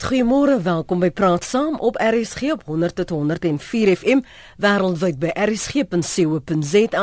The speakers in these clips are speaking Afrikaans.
Goeiemôre, welkom by Praat Saam op RSG op 100 tot 104 FM wêreldwyd by rsg.co.za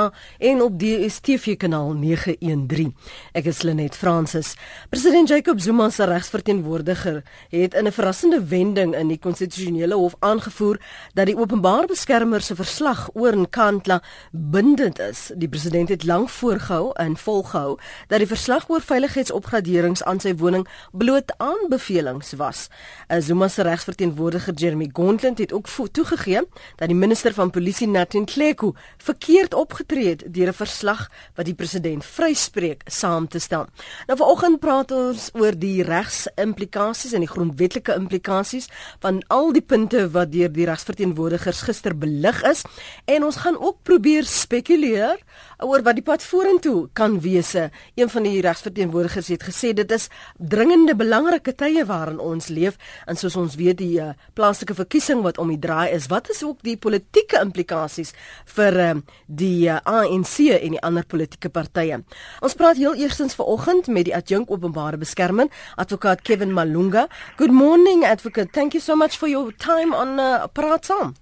en op DStv kanaal 913. Ek is Lenet Fransis. President Jacob Zuma se regsverteenwoordiger het in 'n verrassende wending in die konstitusionele hof aangevoer dat die openbare beskermer se verslag oor Nkandla bindend is. Die president het lank voorgehou en volgehou dat die verslag oor veiligheidsopgraderings aan sy woning bloot aanbevelings was. Zuma se regsverteenwoordiger Jeremy Gauntlet het ook toegegee dat die minister van polisie Natin Kleku verkeerd opgetree het deur 'n verslag wat die president vryspreek saam te stel. Nou vanoggend praat ons oor die regsimplikasies en die grondwetlike implikasies van al die punte wat deur die regsverteenwoordigers gister belig is en ons gaan ook probeer spekuleer oor wat die pad vorentoe kan wees. Een van die regsverteenwoordigers het gesê dit is dringende belangrike tye waarin ons leef en soos ons weet die uh, plaaslike verkiesing wat om die draai is, wat is ook die politieke implikasies vir uh, die uh, eh, ANC en die ander politieke partye. Ons praat heel eerstens vanoggend met die adjunk openbare beskerming, advokaat Kevin Malunga. Good morning advocate. Thank you so much for your time on uh, Praat Saam.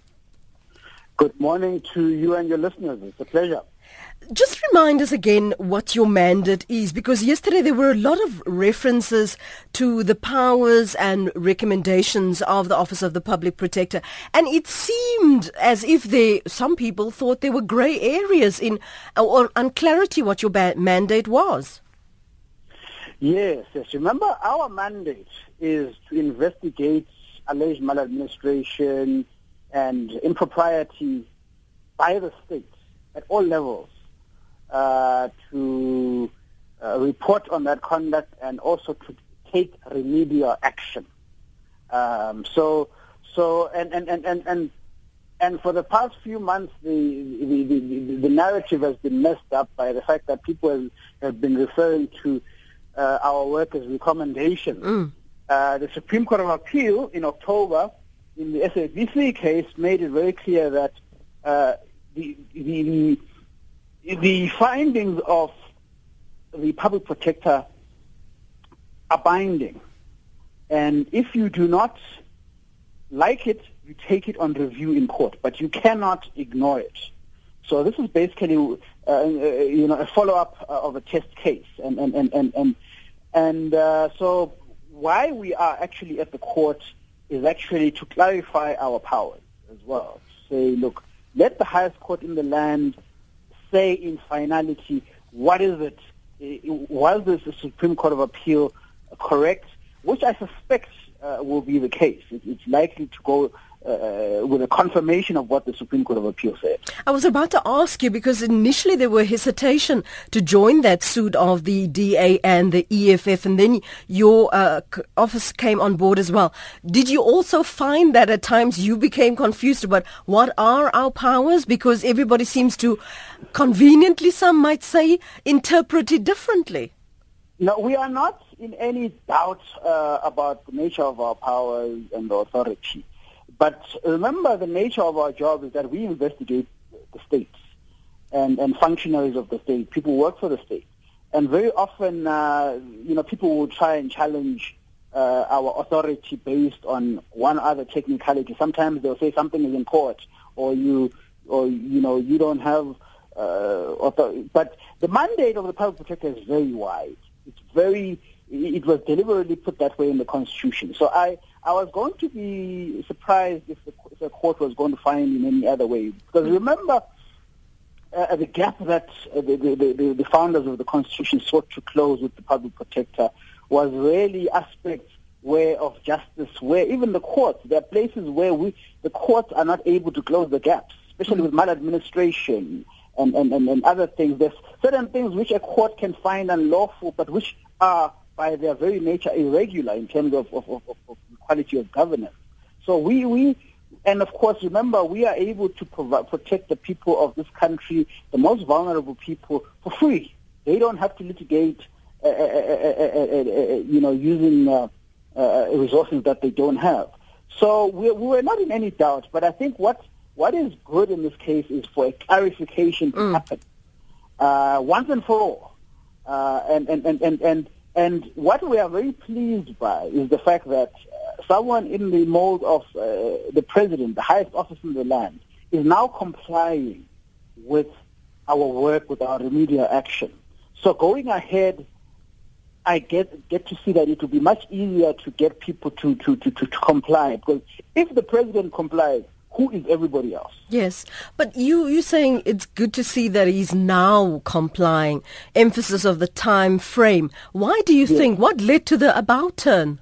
Good morning to you and your listeners. It's a pleasure. Just remind us again what your mandate is, because yesterday there were a lot of references to the powers and recommendations of the Office of the Public Protector, and it seemed as if they, some people thought there were grey areas in or unclarity what your ba- mandate was. Yes, yes. Remember, our mandate is to investigate alleged maladministration and impropriety by the state at all levels uh, to uh, report on that conduct and also to take remedial action. Um, so, so, and, and, and, and, and, and for the past few months, the, the, the, the narrative has been messed up by the fact that people have, have been referring to uh, our work as recommendations. Mm. Uh, the Supreme Court of Appeal in October, in the SABC case, made it very clear that uh, the, the, the findings of the public protector are binding. And if you do not like it, you take it on review in court, but you cannot ignore it. So this is basically, uh, uh you know, a follow-up uh, of a test case, and and and and and, and uh, so why we are actually at the court is actually to clarify our powers as well. Say, look, let the highest court in the land say in finality what is it? Was the Supreme Court of Appeal correct? Which I suspect uh, will be the case. It's likely to go uh, with a confirmation of what the Supreme Court of Appeal said. I was about to ask you because initially there were hesitation to join that suit of the DA and the EFF, and then your uh, office came on board as well. Did you also find that at times you became confused about what are our powers because everybody seems to conveniently, some might say, interpret it differently? No, we are not in any doubt uh, about the nature of our powers and the authority. But remember, the nature of our job is that we investigate the states and, and functionaries of the state. People work for the state. And very often, uh, you know, people will try and challenge uh, our authority based on one other technicality. Sometimes they'll say something is in court, or you, or you know, you don't have. Uh, authority. But the mandate of the public protector is very wide. It's very. It was deliberately put that way in the constitution. So I, I was going to be surprised if the, if the court was going to find in any other way. Because remember, uh, the gap that uh, the, the, the, founders of the Constitution sought to close with the public protector was really aspects where of justice, where even the courts, there are places where we, the courts are not able to close the gaps, especially with maladministration and, and, and, and other things. There's certain things which a court can find unlawful, but which are by their very nature irregular in terms of, of, of, of quality of governance. So we, we and of course, remember, we are able to provide, protect the people of this country, the most vulnerable people, for free. They don't have to litigate, uh, uh, uh, you know, using resources that they don't have. So we, we were not in any doubt, but I think what what is good in this case is for a clarification to mm. happen uh, once and for all. Uh, and, and, and, and, and, and what we are very pleased by is the fact that someone in the mold of uh, the president, the highest office in the land, is now complying with our work, with our remedial action. So going ahead, I get get to see that it will be much easier to get people to, to, to, to, to comply because if the president complies, who is everybody else? Yes, but you you saying it's good to see that he's now complying. Emphasis of the time frame. Why do you yes. think? What led to the about turn?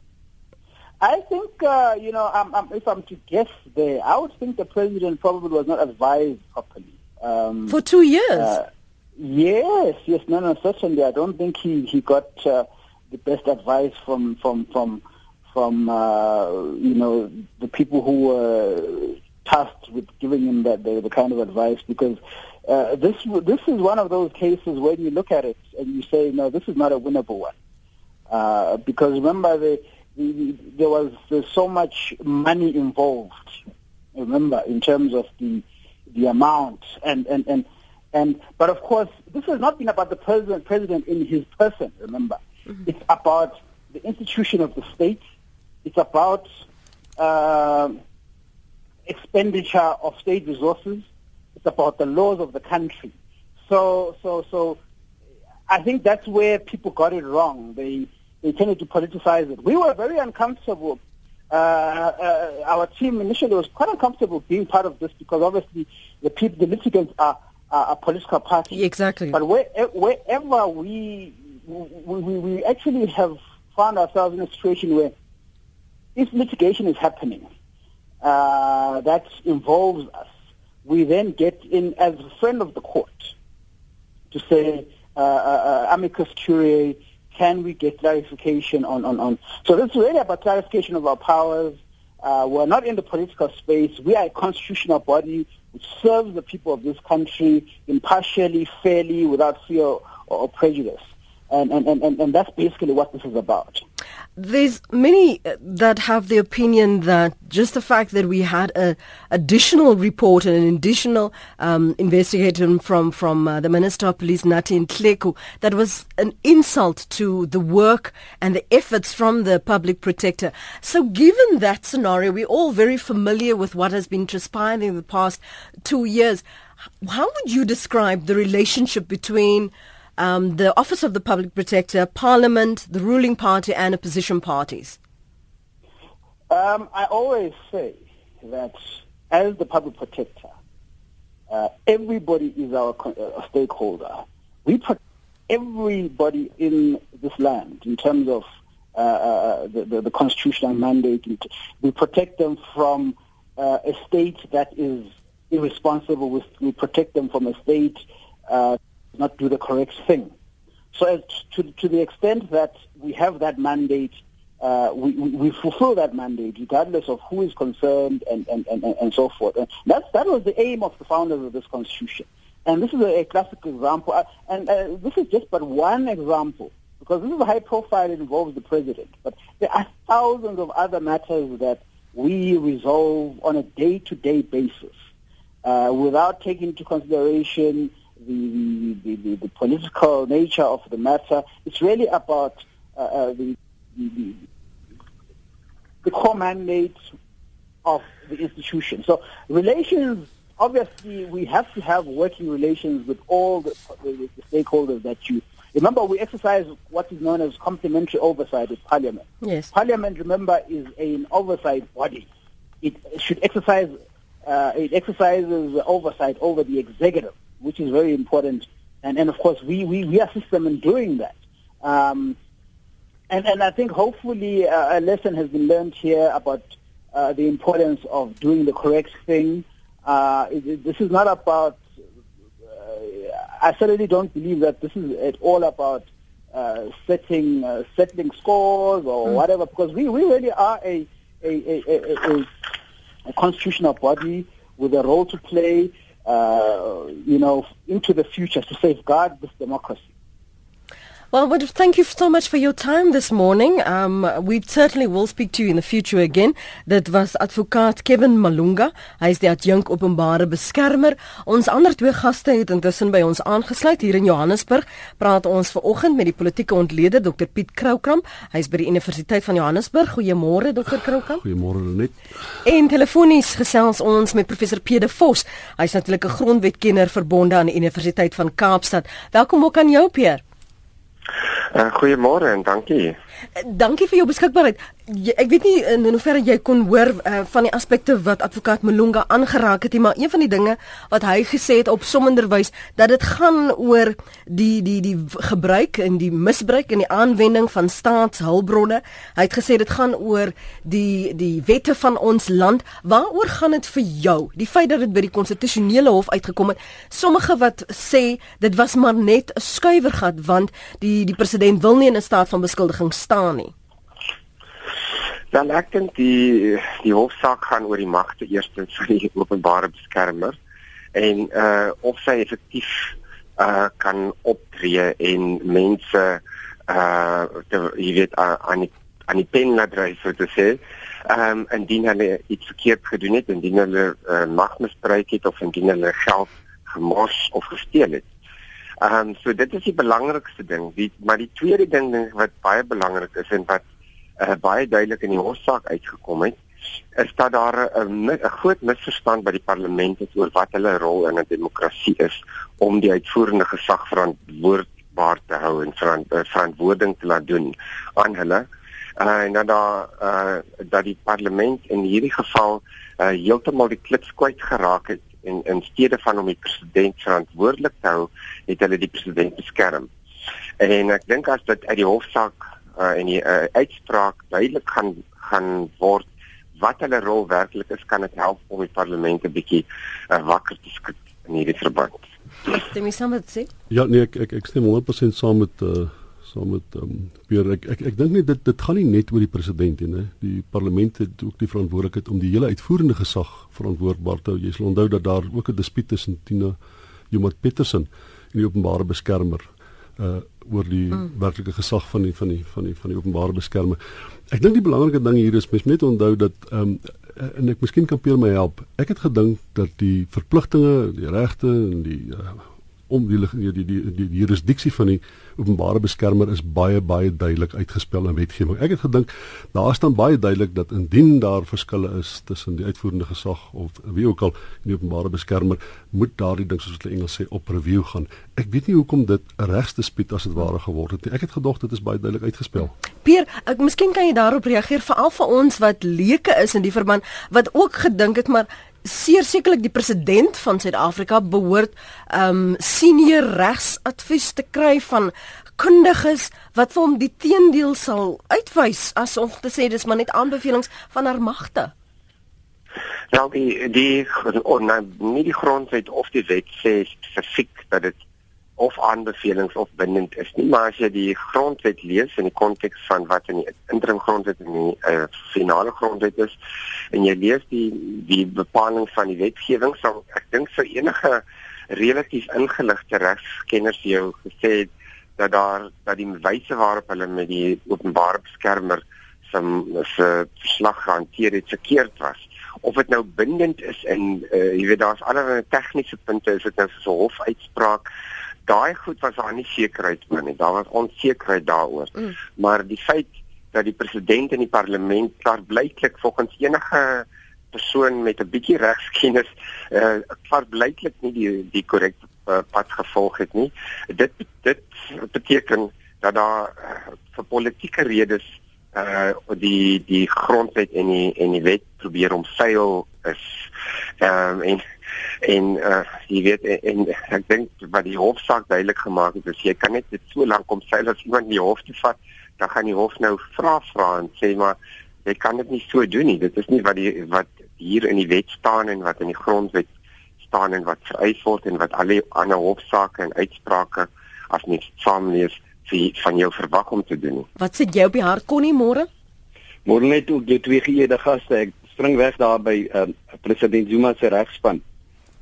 I think uh, you know, I'm, I'm, if I'm to guess there, I would think the president probably was not advised properly. Um, For two years. Uh, yes, yes, no, no, certainly. I don't think he he got uh, the best advice from from from from uh, you know the people who were tasked with giving him that the, the kind of advice because uh, this this is one of those cases when you look at it and you say no this is not a winnable one. Uh, because remember the, the, the, there was there's so much money involved remember in terms of the the amount and and and and but of course this has not been about the president president in his person remember. Mm-hmm. it's about the institution of the state. It's about uh, expenditure of state resources. It's about the laws of the country. So, so, so, I think that's where people got it wrong. They they tended to politicize it. We were very uncomfortable. Uh, uh, our team initially was quite uncomfortable being part of this because obviously the people, the litigants are, are a political party. Exactly. But where, wherever we, we we actually have found ourselves in a situation where if litigation is happening, uh, that involves us, we then get in as a friend of the court to say, uh, uh, uh, amicus curiae, can we get clarification on, on, on. So this is really about clarification of our powers. Uh, we're not in the political space. We are a constitutional body which serves the people of this country impartially, fairly, without fear or, or prejudice. And, and, and, and that's basically what this is about. There's many uh, that have the opinion that just the fact that we had an additional report and an additional um, investigation from from uh, the Minister of Police Nathi Nhleko that was an insult to the work and the efforts from the public protector. So, given that scenario, we're all very familiar with what has been transpiring in the past two years. How would you describe the relationship between um, the Office of the Public Protector, Parliament, the ruling party, and opposition parties? Um, I always say that as the public protector, uh, everybody is our uh, stakeholder. We protect everybody in this land in terms of uh, uh the, the, the, constitutional mandate. We protect them from uh, a state that is irresponsible. We, protect them from a state uh, not do the correct thing. So as to, to the extent that we have that mandate, uh, we, we fulfill that mandate regardless of who is concerned and, and, and, and so forth. And that's, that was the aim of the founders of this constitution. And this is a, a classic example. Uh, and uh, this is just but one example because this is a high profile. It involves the president. But there are thousands of other matters that we resolve on a day-to-day basis uh, without taking into consideration the, the, the, the, political nature of the matter. It's really about uh, uh, the, the, the core mandate of the institution. So relations, obviously, we have to have working relations with all the, the, the stakeholders that you Remember, we exercise what is known as complementary oversight with Parliament. Yes. Parliament, remember, is an oversight body. It should exercise, uh, it exercises oversight over the executive which is very important. And, and of course, we, we, we assist them in doing that. Um, and, and I think hopefully uh, a lesson has been learned here about uh, the importance of doing the correct thing. Uh, it, this is not about, uh, I certainly don't believe that this is at all about uh, setting, uh, settling scores or mm. whatever, because we, we really are a, a, a, a, a constitutional body with a role to play Uh, you know, into the future to safeguard this democracy. Well, well, thank you so much for your time this morning. Um, we certainly will speak to you in the future again. Dit was advokaat Kevin Malunga. Hy is die adjunk openbare beskermer. Ons ander twee gaste het intussen by ons aangesluit hier in Johannesburg. Praat ons vanoggend met die politieke ontleder Dr Piet Kroukramp. Hy is by die Universiteit van Johannesburg. Goeiemôre Dr Kroukramp. Goeiemôre net. En telefonies gesels ons met professor Pede Vos. Hy's natuurlik 'n grondwetkenner verbonde aan die Universiteit van Kaapstad. Welkom ook aan jou Pierre. Uh, Goeiemôre en dankie. Dankie vir jou beskikbaarheid. Ek weet nie in hoeverre jy kon hoor uh, van die aspekte wat advokaat Malunga aangeraak het nie, maar een van die dinge wat hy gesê het op sommenderwys dat dit gaan oor die die die gebruik en die misbruik en die aanwending van staatshulpbronne. Hy het gesê dit gaan oor die die wette van ons land. Waaroor gaan dit vir jou? Die feit dat dit by die konstitusionele hof uitgekom het. Sommige wat sê dit was maar net 'n skuiwergat want die die president wil nie in 'n staat van beskuldiging staan nie. Dan ek dink die die hofsaak gaan oor die magte eerstens van die openbare beskermer en uh of sy effektief uh kan optree en mense uh te, jy weet aan die aan die pen laat dryf so te sê. Ehm um, indien hulle iets verkeerd gedoen het, indien hulle uh, mag misbruik het of indien hulle geld gemors of gesteel het. Ehm um, so dit is die belangrikste ding. Die maar die tweede ding wat baie belangrik is en wat uh, baie duidelik in die hofsaak uitgekom het, is dat daar 'n 'n groot misverstand by die parlement is oor wat hulle rol in 'n demokrasie is om die uitvoerende gesag verantwoordbaar te hou en verant, uh, verantwoording te laat doen aan hulle. Uh, en dan daar uh, dat die parlement in hierdie geval uh, heeltemal die klits kwyt geraak het en in steede van om die president verantwoordelik te hou, het hulle die president beskerm. En ek dink as dit uit die hofsaak uh, en die uh, uitspraak duidelik gaan gaan word wat hulle rol werklik is, kan dit help om die parlement 'n bietjie uh, wakker te skud in hierdie verband. Stem jy saam met sê? Ja, nee, ek ek, ek stem 100% saam met uh saam met ehm um, weer ek ek ek dink nie dit dit gaan nie net oor die president nie. Die parlement het ook die verantwoordelikheid om die hele uitvoerende gesag verantwoordbaar te hou. Jy sal onthou dat daar ook 'n dispuut tussen Tina Jomat Petersen en die openbare beskermer uh oor die mm. werklike gesag van die van die van die van die openbare beskermer. Ek dink die belangrike ding hier is mens net onthou dat ehm um, en ek miskien kan Pierre my help. Ek het gedink dat die verpligtinge, die regte en die uh, om die die die die, die, jurisdiksie van die openbare beskermer is baie baie duidelik uitgespel in wetgewing. Ek het gedink daar staan baie duidelik dat indien daar verskille is tussen die uitvoerende gesag of wie ook al die openbare beskermer moet daardie ding soos hulle Engels sê op review gaan. Ek weet nie hoekom dit 'n regsdispuut as dit ware geword het nie. Ek het gedog dit is baie duidelik uitgespel. Pier, ek miskien kan jy daarop reageer veral vir ons wat leuke is in die verband wat ook gedink het maar sekerlik die president van Suid-Afrika behoort um senior regsadvies te kry van kundiges wat vir hom die teendeel sal uitwys asof te sê dis maar net aanbevelings van haar magte. Ja, die die nee, nie die grondwet of die wet sê spesifiek dat dit of aanbevelings of bindend is nie maar as jy die grondwet lees in die konteks van wat in die interim grondwet en die uh, finale grondwet is en jy lees die die bepaling van die wetgewing sal ek dink vir enige relatief ingeligte regskenners jou gesê het dat daar dat die wyse waarop hulle met die openbare beskermer se se verslag gehanteer het verkeerd was. Of dit nou bindend is in uh, jy weet daar's allerlei tegniese punte is dit nou so 'n hofuitspraak daai goed was daar nie sekerheid oor nie. Daar was onsekerheid daaroor. Mm. Maar die feit dat die president en die parlement klaar blyklik volgens enige persoon met 'n bietjie regskennis eh uh, klaar blyklik nie die die korrekte uh, pad gevolg het nie. Dit dit beteken dat daar uh, vir politieke redes uh, die die grondwet en die en die wet probeer omseil is. Ehm um, en en uh jy weet en, en ek dink wat die hofsaak duidelik gemaak het is jy kan net dit so lank kom seil as iemand die hof toe vat dan gaan die hof nou vra vra en sê maar jy kan dit nie so doen nie. Dit is nie wat die wat hier in die wet staan en wat in die grondwet staan en wat vereis word en wat alle ander hofsaake en uitsprake as net saamlees van jou verwag om te doen wat sê jy op die hart kon nie môre? Môre net ook jy twee geëerde gaste. Ek spring weg daar by uh, president Zuma se regspan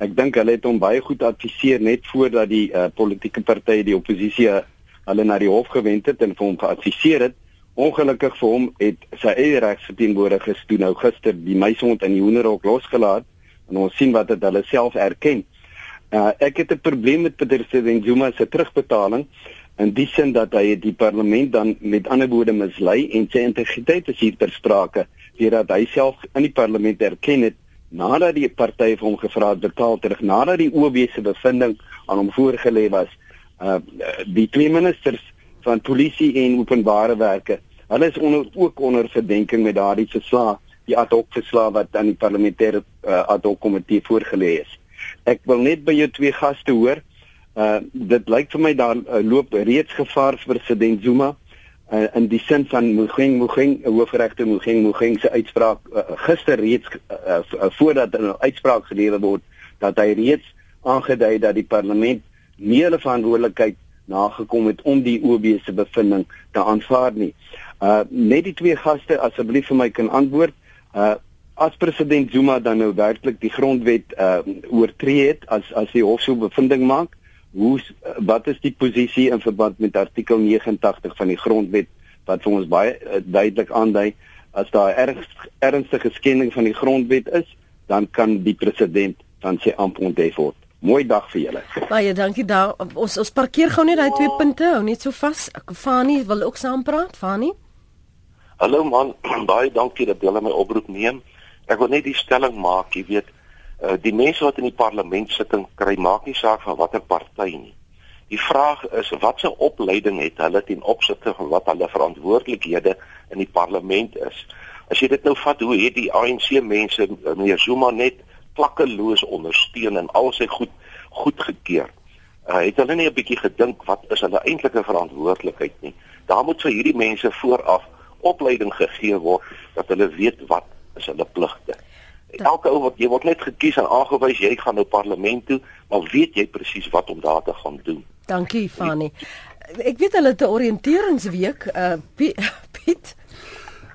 Ek dink hulle het hom baie goed adviseer net voordat die uh, politieke partye die oppositie 'n hulle na die hof gewend het en vir hom geadviseer het. Ongelukkig vir hom het sy eie regsverteenwoordigers toe nou gister die meisond in die hoenderhok losgelaat en ons sien wat dit hulle self erken. Uh, ek het 'n probleem met president Zuma se terugbetaling in die sin dat hy die parlement dan met ander woorde mislei en sy integriteit is hier ter sprake deurdat hy self in die parlement erken het nadat die partye vir hom gevra het betaal terug. Nadat die OB se bevinding aan hom voorgelê was uh die twee ministers van polisie en openbare werke hulle is onder, ook onder verdenking met daardie verslag die ad hoc verslag wat aan die parlementêre uh, ad hoc komitee voorgelê is. Ek wil net by jou twee gaste hoor uh dit lyk vir my daar uh, loop reeds gevaar vir president Zuma uh, in die sin van Mugeng Mugeng hoofregter Mugeng Mugeng se uitspraak uh, gister reeds uh, uh, voordat 'n uitspraak gelewer word dat hy reeds aangedui dat die parlement nie hulle verantwoordelikheid nagekom het om die OB se bevinding te aanvaar nie. Uh net die twee gaste asseblief vir my kan antwoord. Uh as president Zuma dan nou werklik die grondwet uh oortree het as as die hof so bevinding maak, hoe wat is die posisie in verband met artikel 89 van die grondwet wat vir ons baie uh, duidelik aandui as daar erns, ernstige skending van die grondwet is dan kan die president van sy amp onthef word. Mooi dag vir julle. Baie dankie daar. Ons ons parkeer gou net daai twee punte, hou net so vas. Fani wil ook saam praat, Fani. Hallo man, baie dankie dat jy my oproep neem. Ek wil net die stelling maak, jy weet, Uh, die mense wat in die parlement sit en kry maak nie saak van watter party nie. Die vraag is watse opleiding het hulle ten opsigte van wat hulle verantwoordelikhede in die parlement is. As jy dit nou vat hoe het die ANC mense eh, meneer Zuma net klakkeloos ondersteun en al sy goed goed gekeer. Uh, het hulle nie 'n bietjie gedink wat is hulle eintlike verantwoordelikheid nie. Daar moet vir hierdie mense vooraf opleiding gegee word dat hulle weet wat is hulle pligte elke ou wat jy word net gekies en aangewys jy gaan nou parlement toe, maar weet jy presies wat om daar te gaan doen. Dankie Fanny. Ek weet hulle te oriënteringsweek uh Piet.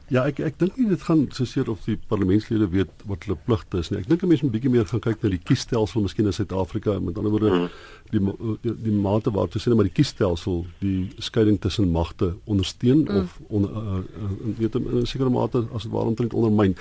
Ja, ek ek dink nie dit gaan so seer of die parlementslede weet wat hulle pligte is nie. Ek dink 'n mens moet 'n bietjie meer gaan kyk na die kiesstelsel miskien in Suid-Afrika, met ander woorde hmm. die, die die mate waartoe sien maar die kiesstelsel die skeiding tussen magte ondersteun hmm. of onder uh, uh, weet in 'n sekere mate as dit waar omtrent ondermyn.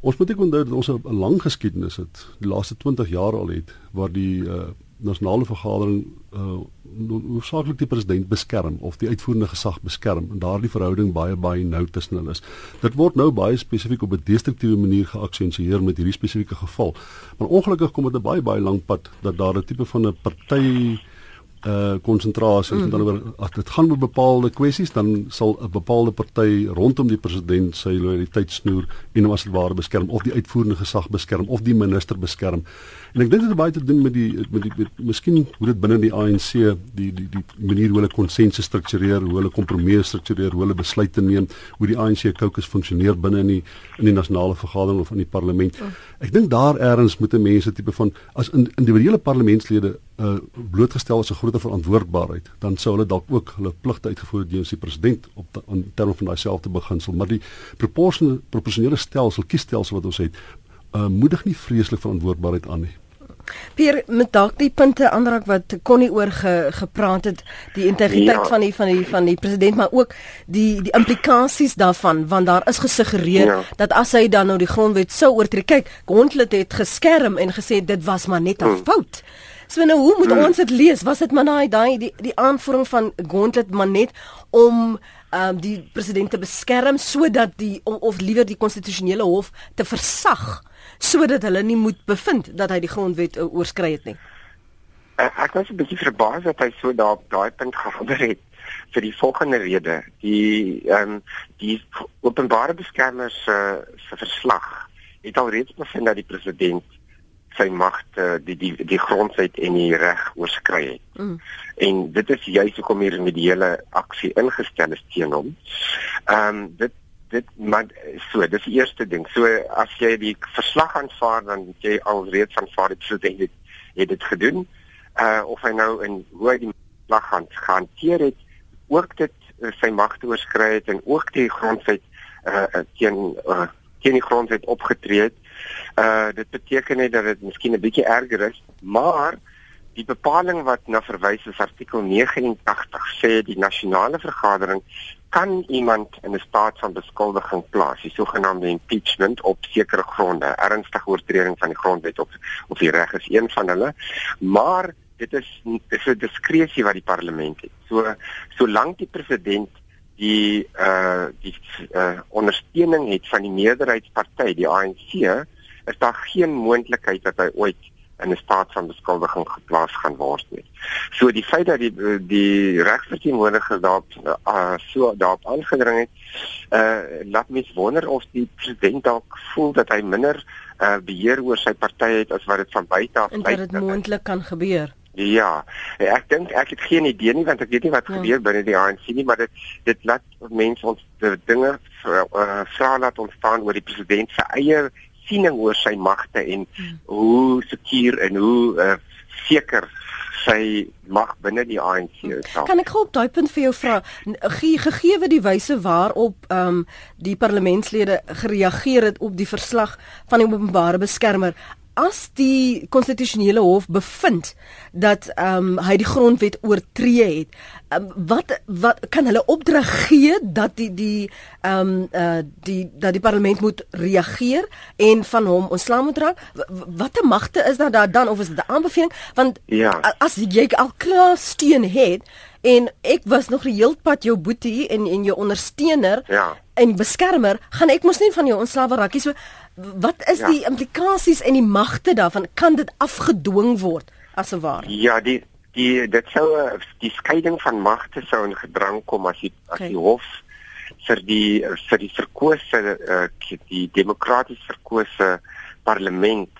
Ons moet ek onthou dat ons 'n lang geskiedenis het, die laaste 20 jaar al het waar die uh, nasionale vergadering uh, hoofsaaklik die president beskerm of die uitvoerende gesag beskerm en daardie verhouding baie baie nou tussen hulle is. Dit word nou baie spesifiek op 'n destruktiewe manier geaksensieer met hierdie spesifieke geval. Maar ongelukkig kom dit 'n baie baie lank pad dat daar 'n tipe van 'n party uh konsentrasie mm. dan oor as dit gaan oor bepaalde kwessies dan sal 'n bepaalde party rondom die president sy loyaliteit snoer en hom as ware beskerm of die uitvoerende gesag beskerm of die minister beskerm. En ek dink dit het baie te doen met die met die met, miskien hoe dit binne die ANC die die die manier hoe hulle konsensus struktureer, hoe hulle kompromieë struktureer, hoe hulle besluite neem, hoe die ANC caucus funksioneer binne in die in die nasionale vergadering of in die parlement. Mm. Ek dink daar eers moet mense tipe van as individuele parlementslede uh blootgestel as 'n groter verantwoordbaarheid, dan sou hulle dalk ook hulle pligte uitgevoer het teenoor die president op die, in terme van daai selfde beginsel, maar die proporsionele proporsionele stelsel, kiesstelsel wat ons het, uh moedig nie vreeslik verantwoordbaarheid aan nie. Pier met dalk die punte aanraak wat Connie oor ge, gepraat het, die integriteit ja. van die van die van die president, maar ook die die implikasies daarvan want daar is gesuggereer ja. dat as hy dan nou die grondwet sou oortree, kyk, Gondlet het geskerm en gesê dit was maar net 'n hmm. fout. So nou hoe moet hmm. ons dit lees? Was dit maar daai daai die die aanvoering van Gauntlet maar net om um, die president te beskerm sodat die of, of liewer die konstitusionele hof te versag sodat hulle nie moet bevind dat hy die grondwet uh, oorskry het nie. Ek, ek was 'n bietjie verbaas dat hy so daar op daai punt gehandel het vir die volgende rede. Die ehm um, die openbare beskermer se se verslag het alreeds bevind dat die president sy magte uh, die die die grondwet en die reg oorskry het. Mm. En dit is juist hoekom hier 'n mediale aksie ingestel is teen hom. Ehm um, dit dit maar so dis die eerste ding. So as jy die verslag aanvaar dan jy alreeds aanvaar dit so dink dit het dit gedoen. Uh of hy nou in hoe hy die verslag gaan hanteer het, ook dit uh, sy magte oorskry het en ook die grondwet uh teen uh, teen die grondwet opgetree het. Uh dit beteken net dat dit miskien 'n bietjie erger is, maar die bepaling wat na verwys is artikel 89 sê die nasionale vergadering kan iemand in 'n staat van beskuldiging plaas, die sogenaamde impeachment op sekere gronde. Ernstige oortreding van die grondwet of of die reg is een van hulle. Maar dit is dis 'n diskresie wat die parlement het. So solank die president die uh die uh ondersteuning het van die meerderheidsparty, die ANC, is daar geen moontlikheid dat hy ooit in 'n staat van beskuldiging geplaas gaan word nie. So die feit dat die die regsverteenwoordiger daarop uh, so daarop aangedring het, uh laat mens wonder of die president dalk voel dat hy minder uh beheer oor sy party het as wat dit van buite af lyk. En dat dit moontlik kan gebeur. Ja, ek dink ek het geen idee nie want ek weet nie wat ja. gebeur binne die ANC nie, maar dit dit laat mense ons dinge uh, vra laat ontstaan oor die president se eie siening oor sy magte en hmm. hoe seker en hoe uh, seker sy mag binne die ANC is. Kan ek gou op daai punt vir jou vra gegee die wyse waarop ehm um, die parlementslede gereageer het op die verslag van die openbare beskermer as die konstitusionele hof bevind dat ehm um, hy die grondwet oortree het um, wat wat kan hulle opdrag gee dat die die ehm um, uh, die dat die parlement moet reageer en van hom ontslae moet raak watter magte is daar dan of is dit 'n aanbeveling want ja. as jy al klaar steun het en ek was nog heelpad jou boetie en en jou ondersteuner ja. en beskermer gaan ek mos nie van jou ontslae raak nie so wat is ja. die implikasies en die magte daarvan? Kan dit afgedwing word as 'n waar ja die die dit sou die skeiding van magte sou in gedrang kom as die as die hof vir die vir die verkose uh, die demokraties verkose parlement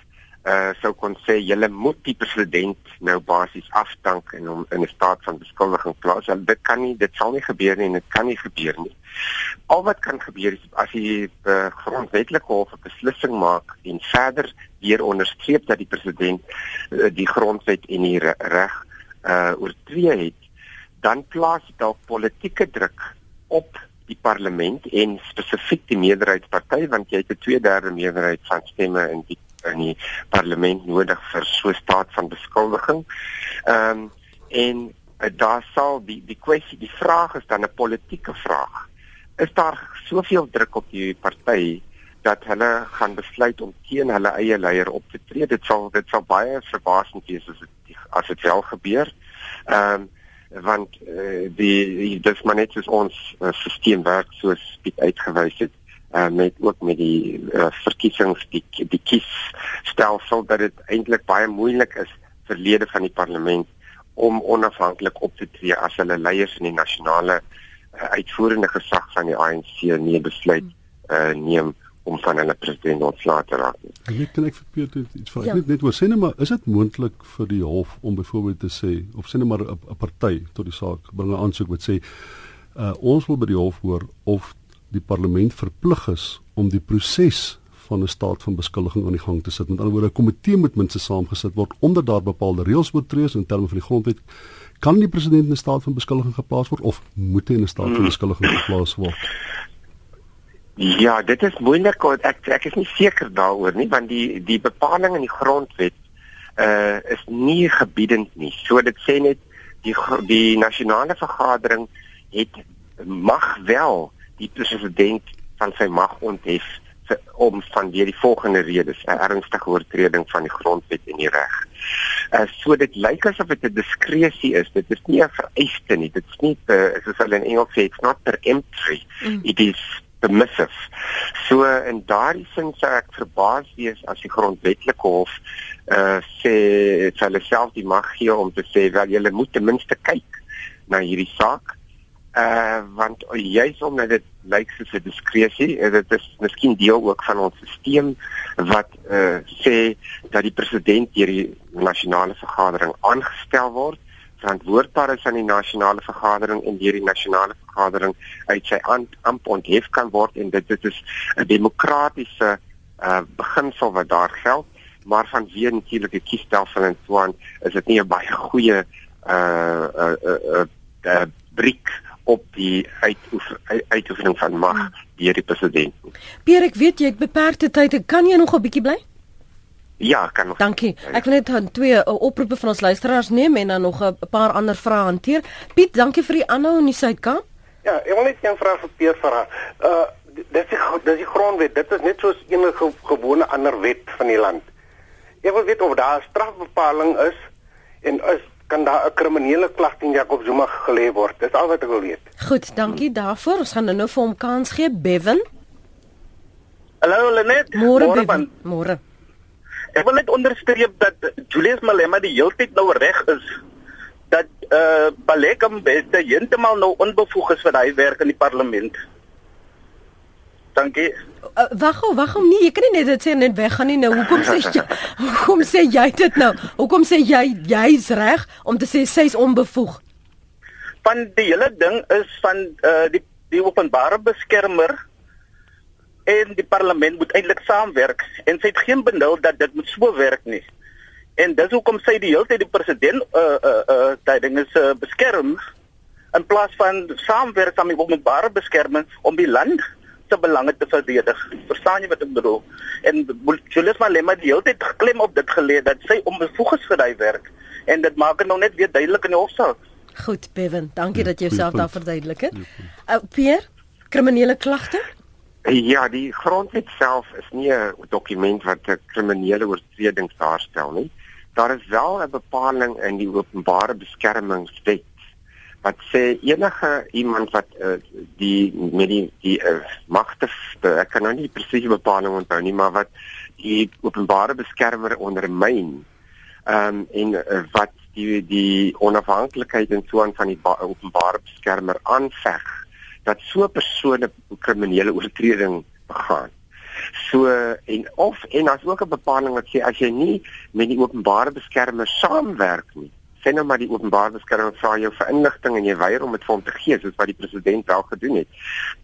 uh sou kon sê julle moet die president nou basies afdank en hom in 'n staat van beskuldiging plaas. En dit kan nie, dit sal nie gebeur nie en dit kan nie gebeur nie. Al wat kan gebeur is as die uh, grondwetlike hof 'n beslissing maak en verder weer onderstreep dat die president uh, die grondwet en die reg uh oortree het, dan plaas dit dalk politieke druk op die parlement en spesifiek die meerderheidsparty want jy het 'n 2/3 meerderheid van stemme in die in die parlement nodig vir so 'n staat van beskuldiging. Ehm um, en uh, daar sal die die kwessie die vraag is dan 'n politieke vraag. Is daar soveel druk op die party dat hulle gaan besluit om teen hulle eie leier op te tree? Dit sal dit sal baie verbasend wees as dit as dit wel gebeur. Ehm um, want uh, die dis maar net soos ons uh, stelsel werk soos dit uitgewys het uh, met ook met die uh, verkiesings die die kiesstelsel dat dit eintlik baie moeilik is vir lede van die parlement om onafhanklik op te tree as hulle leiers in die nasionale uh, uitvoerende gesag van die ANC nie besluit uh, neem om van hulle president ontslae te raak. Ek kan ek vir Peter iets vra. Ja. Net net oor sê net maar is dit moontlik vir die hof om byvoorbeeld te sê of sê net maar 'n party tot die saak bring 'n aansoek wat sê uh, ons wil by die hof hoor of die parlement verplig is om die proses van 'n staat van beskuldiging aan die gang te sit. Met ander woorde, 'n komitee moet minstens saamgesit word onder daar bepaalde reëls oortree in terme van die grondwet. Kan die president in 'n staat van beskuldiging geplaas word of moet hy in 'n staat van hmm. beskuldiging geplaas word? Ja, dit is moeilik want ek ek is nie seker daaroor nie want die die bepaling in die grondwet uh is nie gebiedend nie. So dit sê net die die nasionale vergadering het mag wel die president van sy mag onthef om van deur die volgende redes 'n ernstige oortreding van die grondwet en die reg. Uh so dit lyk asof dit 'n diskresie is. Dit is nie 'n vereiste nie. Dit is nie uh, soos hulle in Engels sê, it's not peremptory. Mm. It is permissive. So in daardie sin sou ek verbaas wees as die grondwetlike hof uh sê hulle self die mag gee om te sê wel julle moet ten minste kyk na hierdie saak uh want juis omdat dit lyk soos 'n diskresie uh, dit is miskien deel ook van ons stelsel wat uh sê dat die president deur die nasionale vergadering aangestel word verantwoordbaar is aan die nasionale vergadering en deur die nasionale vergadering uit sy amp onthef kan word en dit dit is 'n demokratiese uh beginsel wat daar geld maar vanweer natuurlik die kiesstelsel en so aan is dit nie 'n baie goeie uh uh uh, uh, uh briek op die uitoefening van mag hmm. deur die president. Pierre, ek weet jy het beperkte tyd. Kan jy nog 'n bietjie bly? Ja, kan nog. Dankie. Ek wil net uh, twee uh, oproepe van ons luisteraars neem en dan nog 'n paar ander vrae hanteer. Piet, dankie vir die aanhou in die Suid-Kaap. Ja, ek wil net 'n vraag vir Pier vra. Uh dis die dis die grondwet. Dit is net soos enige gewone ander wet van die land. Ek wil weet of daar 'n strafbepaling is en is kan daar 'n kriminele klag teen Jacob Zuma gelê word. Dis al wat ek wil weet. Goed, dankie daarvoor. Ons gaan nou vir hom kans gee, Bevan. Hallo Lenet. Môre Bevan. Môre. Ek wil net onderstreep dat Julius Malema die heeltyd nou reg is dat eh uh, Balekam beste heeltemal nou onbevoeg is vir hy werk in die parlement. Dankie. Uh, wag, wag hom nie. Jy kan nie net dit sê net weggaan nie. Nou hoekom sê jy hoekom sê jy dit nou? Hoekom sê jy jy's reg om te sê sy's onbevoeg? Van die hele ding is van eh uh, die die openbare beskermer en die parlement moet eintlik saamwerk en sy het geen benul dat dit moet so werk nie. En dis hoekom sy die hele tyd die president uh uh uh daai ding is uh, beskerm in plaas van saamwerk met die openbare beskerming om die land se belange te verdedig. Verstaan jy wat ek bedoel? En Julius Malema het die hele tyd geklem op dit geleer dat sy onbevoeg is vir daai werk en dit maak dit nou net weer duidelik in die hofsaak. Goed, Bevan, dankie dat jy jouself daar verduidelik het. Uh, Pierre, kriminele klagte? Ja, die grondwet self is nie 'n dokument wat 'n kriminele oortreding daarstel nie. Daar is wel 'n bepaling in die openbare beskermingswet wat sê enige iemand wat uh, die met die die uh, magte ek kan nou nie presies bepaling onthou nie, maar wat die openbare beskermer ondermyn ehm um, en uh, wat die die onafhanklikheid en so aan van die openbare beskermer aanveg dat so 'n persoon 'n kriminele oortreding begaan. So en of en as ook 'n bepaling wat sê as jy nie met die openbare beskermer saamwerk nie, sê nou maar die openbare beskermer vra jou vir inligting en jy weier om dit vir hom te gee soos wat die president wel gedoen het,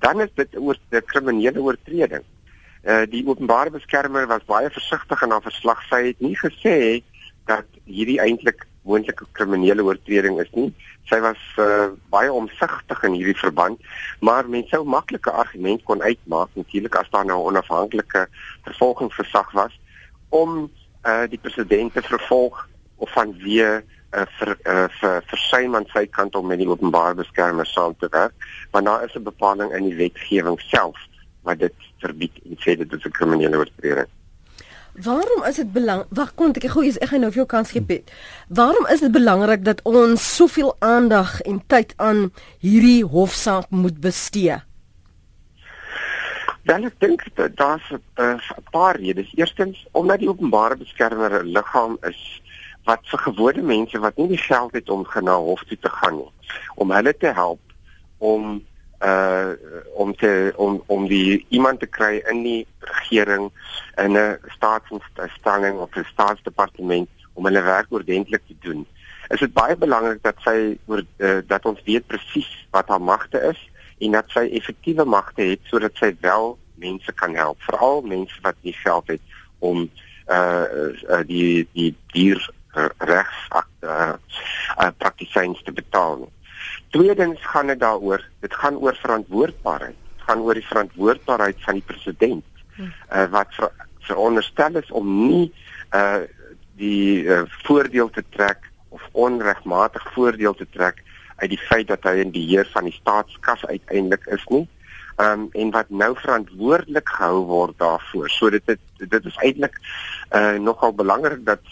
dan is dit 'n kriminele oortreding. Uh die openbare beskermer was baie versigtig in haar verslag. Sy het nie gesê dat hierdie eintlik moontlike kriminele oortreding is nie. Sy was uh, baie omsigtig in hierdie verband, maar mense sou maklike argument kon uitmaak natuurlik as daar nou 'n onafhanklike vervolgingsgesag was om uh, die president te vervolg of van wie uh, vir uh, vir versuim aan sy kant om met die openbare beskermer saam te werk, want daar is 'n bepaling in die wetgewing self wat dit verbied en sê dit is 'n kriminele oortreding. Waarom is dit belangrik? Wag, kom ek gou eens ek gaan nou vir jou kans gee. Pet. Waarom is dit belangrik dat ons soveel aandag en tyd aan hierdie hofsaak moet bestee? Dan ek dink dat daar 'n paar redes. Eerstens, omdat die openbare beskermer 'n liggaam is wat vir gewone mense wat nie die geld het om na hof toe te gaan nie, om hulle te help om uh om te om om die iemand te kry in die regering in 'n staatsinstelling of 'n staatsdepartement om hulle werk ordentlik te doen. Is dit baie belangrik dat sy oor uh, dat ons weet presies wat haar magte is en dat sy effektiewe magte het sodat sy wel mense kan help, veral mense wat nie geld het om uh, uh die die dier uh, regsakte uh, praktisyns te betaal. Nie. Tweedens gaan dit daaroor, dit gaan oor verantwoordbaarheid. Dit gaan oor die verantwoordbaarheid van die president. Uh, wat ver, veronderstel is om nie uh die uh, voordeel te trek of onregmatig voordeel te trek uit die feit dat hy in beheer van die staatskas uiteindelik is nie. Um en wat nou verantwoordelik gehou word daarvoor. So dit dit, dit is eintlik uh nogal belangrik dat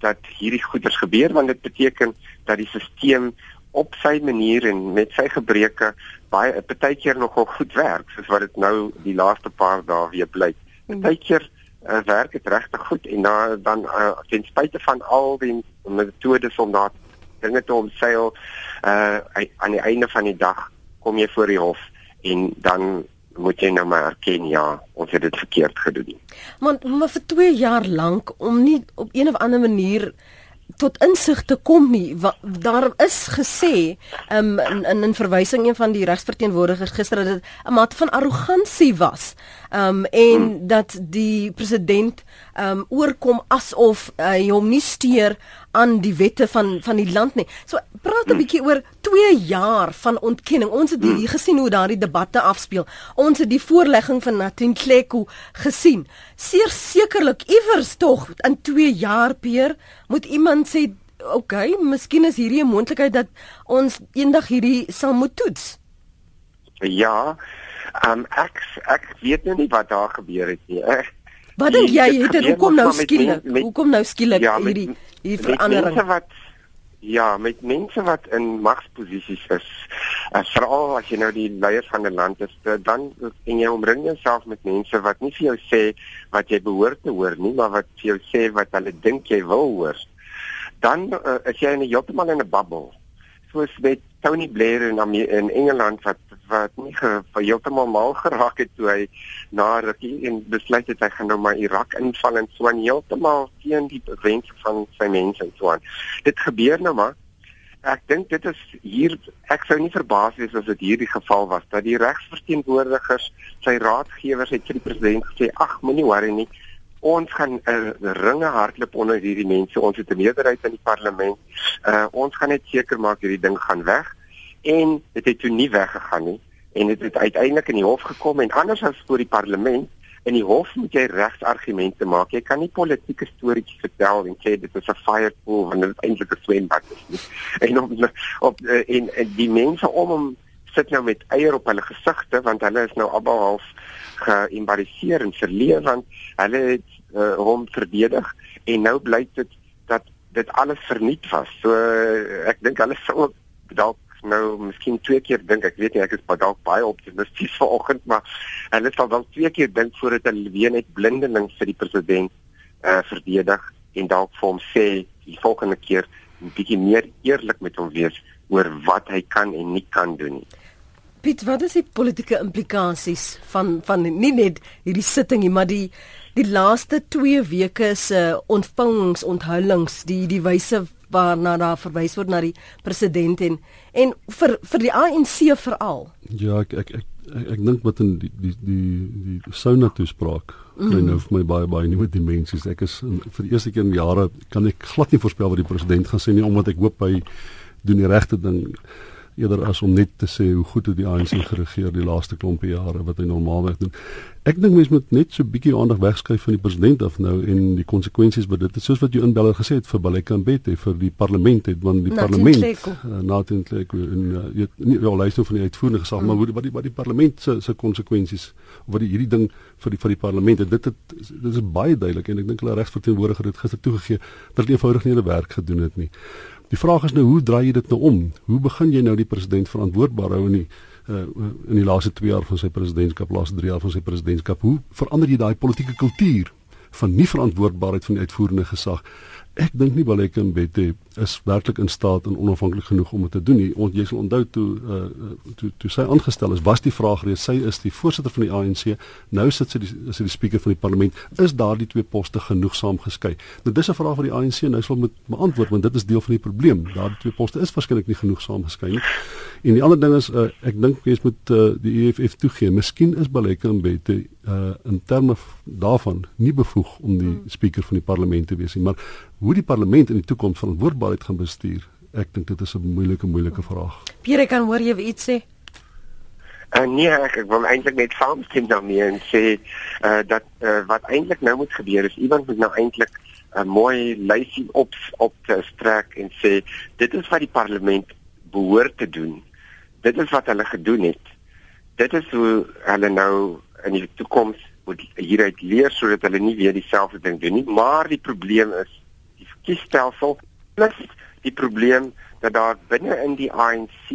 dat hierdie goeders gebeur want dit beteken dat die stelsel op sy manier en met sy gebreke baie partykeer nogal goed werk soos wat dit nou die laaste paar dae weer blyk. Hmm. Partykeer uh, werk dit regtig goed en dan dan uh, ten spyte van al die metodes om daar dinge te omseil uh aan die einde van die dag kom jy voor die hof en dan moet jy nou maar erken ja ons het dit verkeerd gedoen. Maar maar vir 2 jaar lank om nie op een of ander manier tot insig te kom nie. Daar is gesê um, in in, in verwysing een van die regsverteenwoordigers gister dat dit 'n mate van arrogansie was. Um en hmm. dat die president um oorkom asof hy hom nie steur aan die wette van van die land nie. So praat 'n hmm. bietjie oor 2 jaar van ontkenning. Ons het hier hmm. gesien hoe daardie debatte afspeel. Ons het die voorlegging van Natin Kleko gesien. Seer sekerlik iewers tog in 2 jaar peer moet iemand sê Oké, okay, miskien is hierdie 'n moontlikheid dat ons eendag hierdie sal moet toets. Ja. Um, ek ek weet nou nie wat daar gebeur het nie. Wat dink jy het dit hoekom nou skielik? Hoekom nou skielik ja, hierdie hier verandering? Mense wat ja, met mense wat in magsposisies is. Uh, Veral as jy nou die leiers van 'n land is, dan en jy omring jouself met mense wat nie vir jou sê wat jy behoort te hoor nie, maar wat vir jou sê wat hulle dink jy wil hoor. Dan uh, is jy in 'n heeltemal in 'n bubble. Soos met Tony Blair in in Engeland wat wat nie heeltemal mal geraak het toe hy na rukkie en besluit het hy gaan nou maar Irak inval en so aan heeltemal teen die wense van sy mense en so aan. Dit gebeur nou maar. Ek dink dit is hier ek sou nie verbaas wees as dit hierdie geval was dat die regsverteenwoordigers sy raadgewers het vir die president gesê ag moenie worry nie ons gaan 'n uh, ringe hardloop onder hierdie mense ons het 'n meerderheid in die parlement uh, ons gaan net seker maak hierdie ding gaan weg en dit het toe nie weggegaan nie en dit het, uiteindelik in die hof gekom en anders as voor die parlement in die hof moet jy regsargumente maak. Jy kan nie politieke storieetjies vertel en sê dit is 'n fire pool want dit is eintlik 'n swembad en op op in die mense om hom sit nou met eier op hulle gesigte want hulle is nou albe half geïmbariseer en verleer want hulle het uh, hom verdedig. En nou blyk dit dat dit alles verniet was. So uh, ek dink hulle sou dalk nou miskien twee keer dink ek weet nie ek is dalk baie optimisties vanoggend maar hulle sal dalk twee keer dink voordat hulle weer net blindelings vir die president uh, verdedig en dalk vir hom sê die volgende keer bietjie meer eerlik met hom wees oor wat hy kan en nie kan doen nie. Piet, wat is die politieke implikasies van van nie net hierdie sitting nie, maar die die laaste 2 weke se uh, ontvangings, onthullings, die die wyse waarna daar verwys word na die president en en vir vir die ANC veral. Ja, ek ek ek ek, ek dink wat in die die die die sauna toespraak mm. kry nou vir my baie baie nuwe dimensies. Ek is in, vir die eerste keer in jare kan ek glad nie voorspel wat die president gaan sê nie omdat ek hoop hy doen die regte ding eerder as om net te sê hoe goed het die ANC geregeer die laaste klompe jare wat hy normaalweg doen. Ek dink mense moet net so bietjie aandag wegskuif van die president af nou en die konsekwensies wat dit het soos wat jy inbeller gesê het vir Baleka en Bette vir die parlement het want die Natin parlement uh, Natin Kleko en uh, nie wel luister van die uitvoerende gesag mm. maar wat die wat die parlement se se konsekwensies wat die hierdie ding vir die vir die parlement en dit het dit is baie duidelik en ek dink hulle regsverteenwoordiger het gister toegegee dat hulle eenvoudig nie hulle werk gedoen het nie. Die vraag is nou hoe draai jy dit nou om? Hoe begin jy nou die president verantwoordbaar hou in die uh, in die laaste 2 jaar van sy presidentskap, laaste 3 jaar van sy presidentskap? Hoe verander jy daai politieke kultuur van nie verantwoordbaarheid van die uitvoerende gesag? Ek dink nie Baleka Mbete is werklik in staat en onafhanklik genoeg om dit te doen nie. Ons jy sal onthou toe uh toe toe sy aangestel is, was die vraag reeds sy is die voorsitter van die ANC. Nou sit sy die sy die spreker van die parlement. Is daardie twee poste genoegsaam geskei? Nou dis 'n vraag wat die ANC nou sal moet beantwoord want dit is deel van die probleem. Daardie twee poste is waarskynlik nie genoegsaam geskei nie. En die ander ding is uh ek dink mens moet uh die EFF toegee. Miskien is Baleka Mbete uh in terme daarvan nie bevoeg om die hmm. spreker van die parlement te wees nie, maar hoe die parlement in die toekoms verantwoordbaarheid gaan bestuur, ek dink dit is 'n moeilike moeilike vraag. Pierre kan hoor jy iets sê? Uh, nee, ek, ek wil eintlik net saamstem daarmee en sê uh, dat uh, wat eintlik nou moet gebeur is iemand moet nou eintlik 'n uh, mooi lysie op op te strek en sê dit is wat die parlement behoort te doen. Dit is wat hulle gedoen het. Dit is hoe hulle nou in die toekoms moet hieruit leer sodat hulle nie weer dieselfde ding doen nie. Maar die probleem is kiesstelsel plus die probleem dat daar binne in die ANC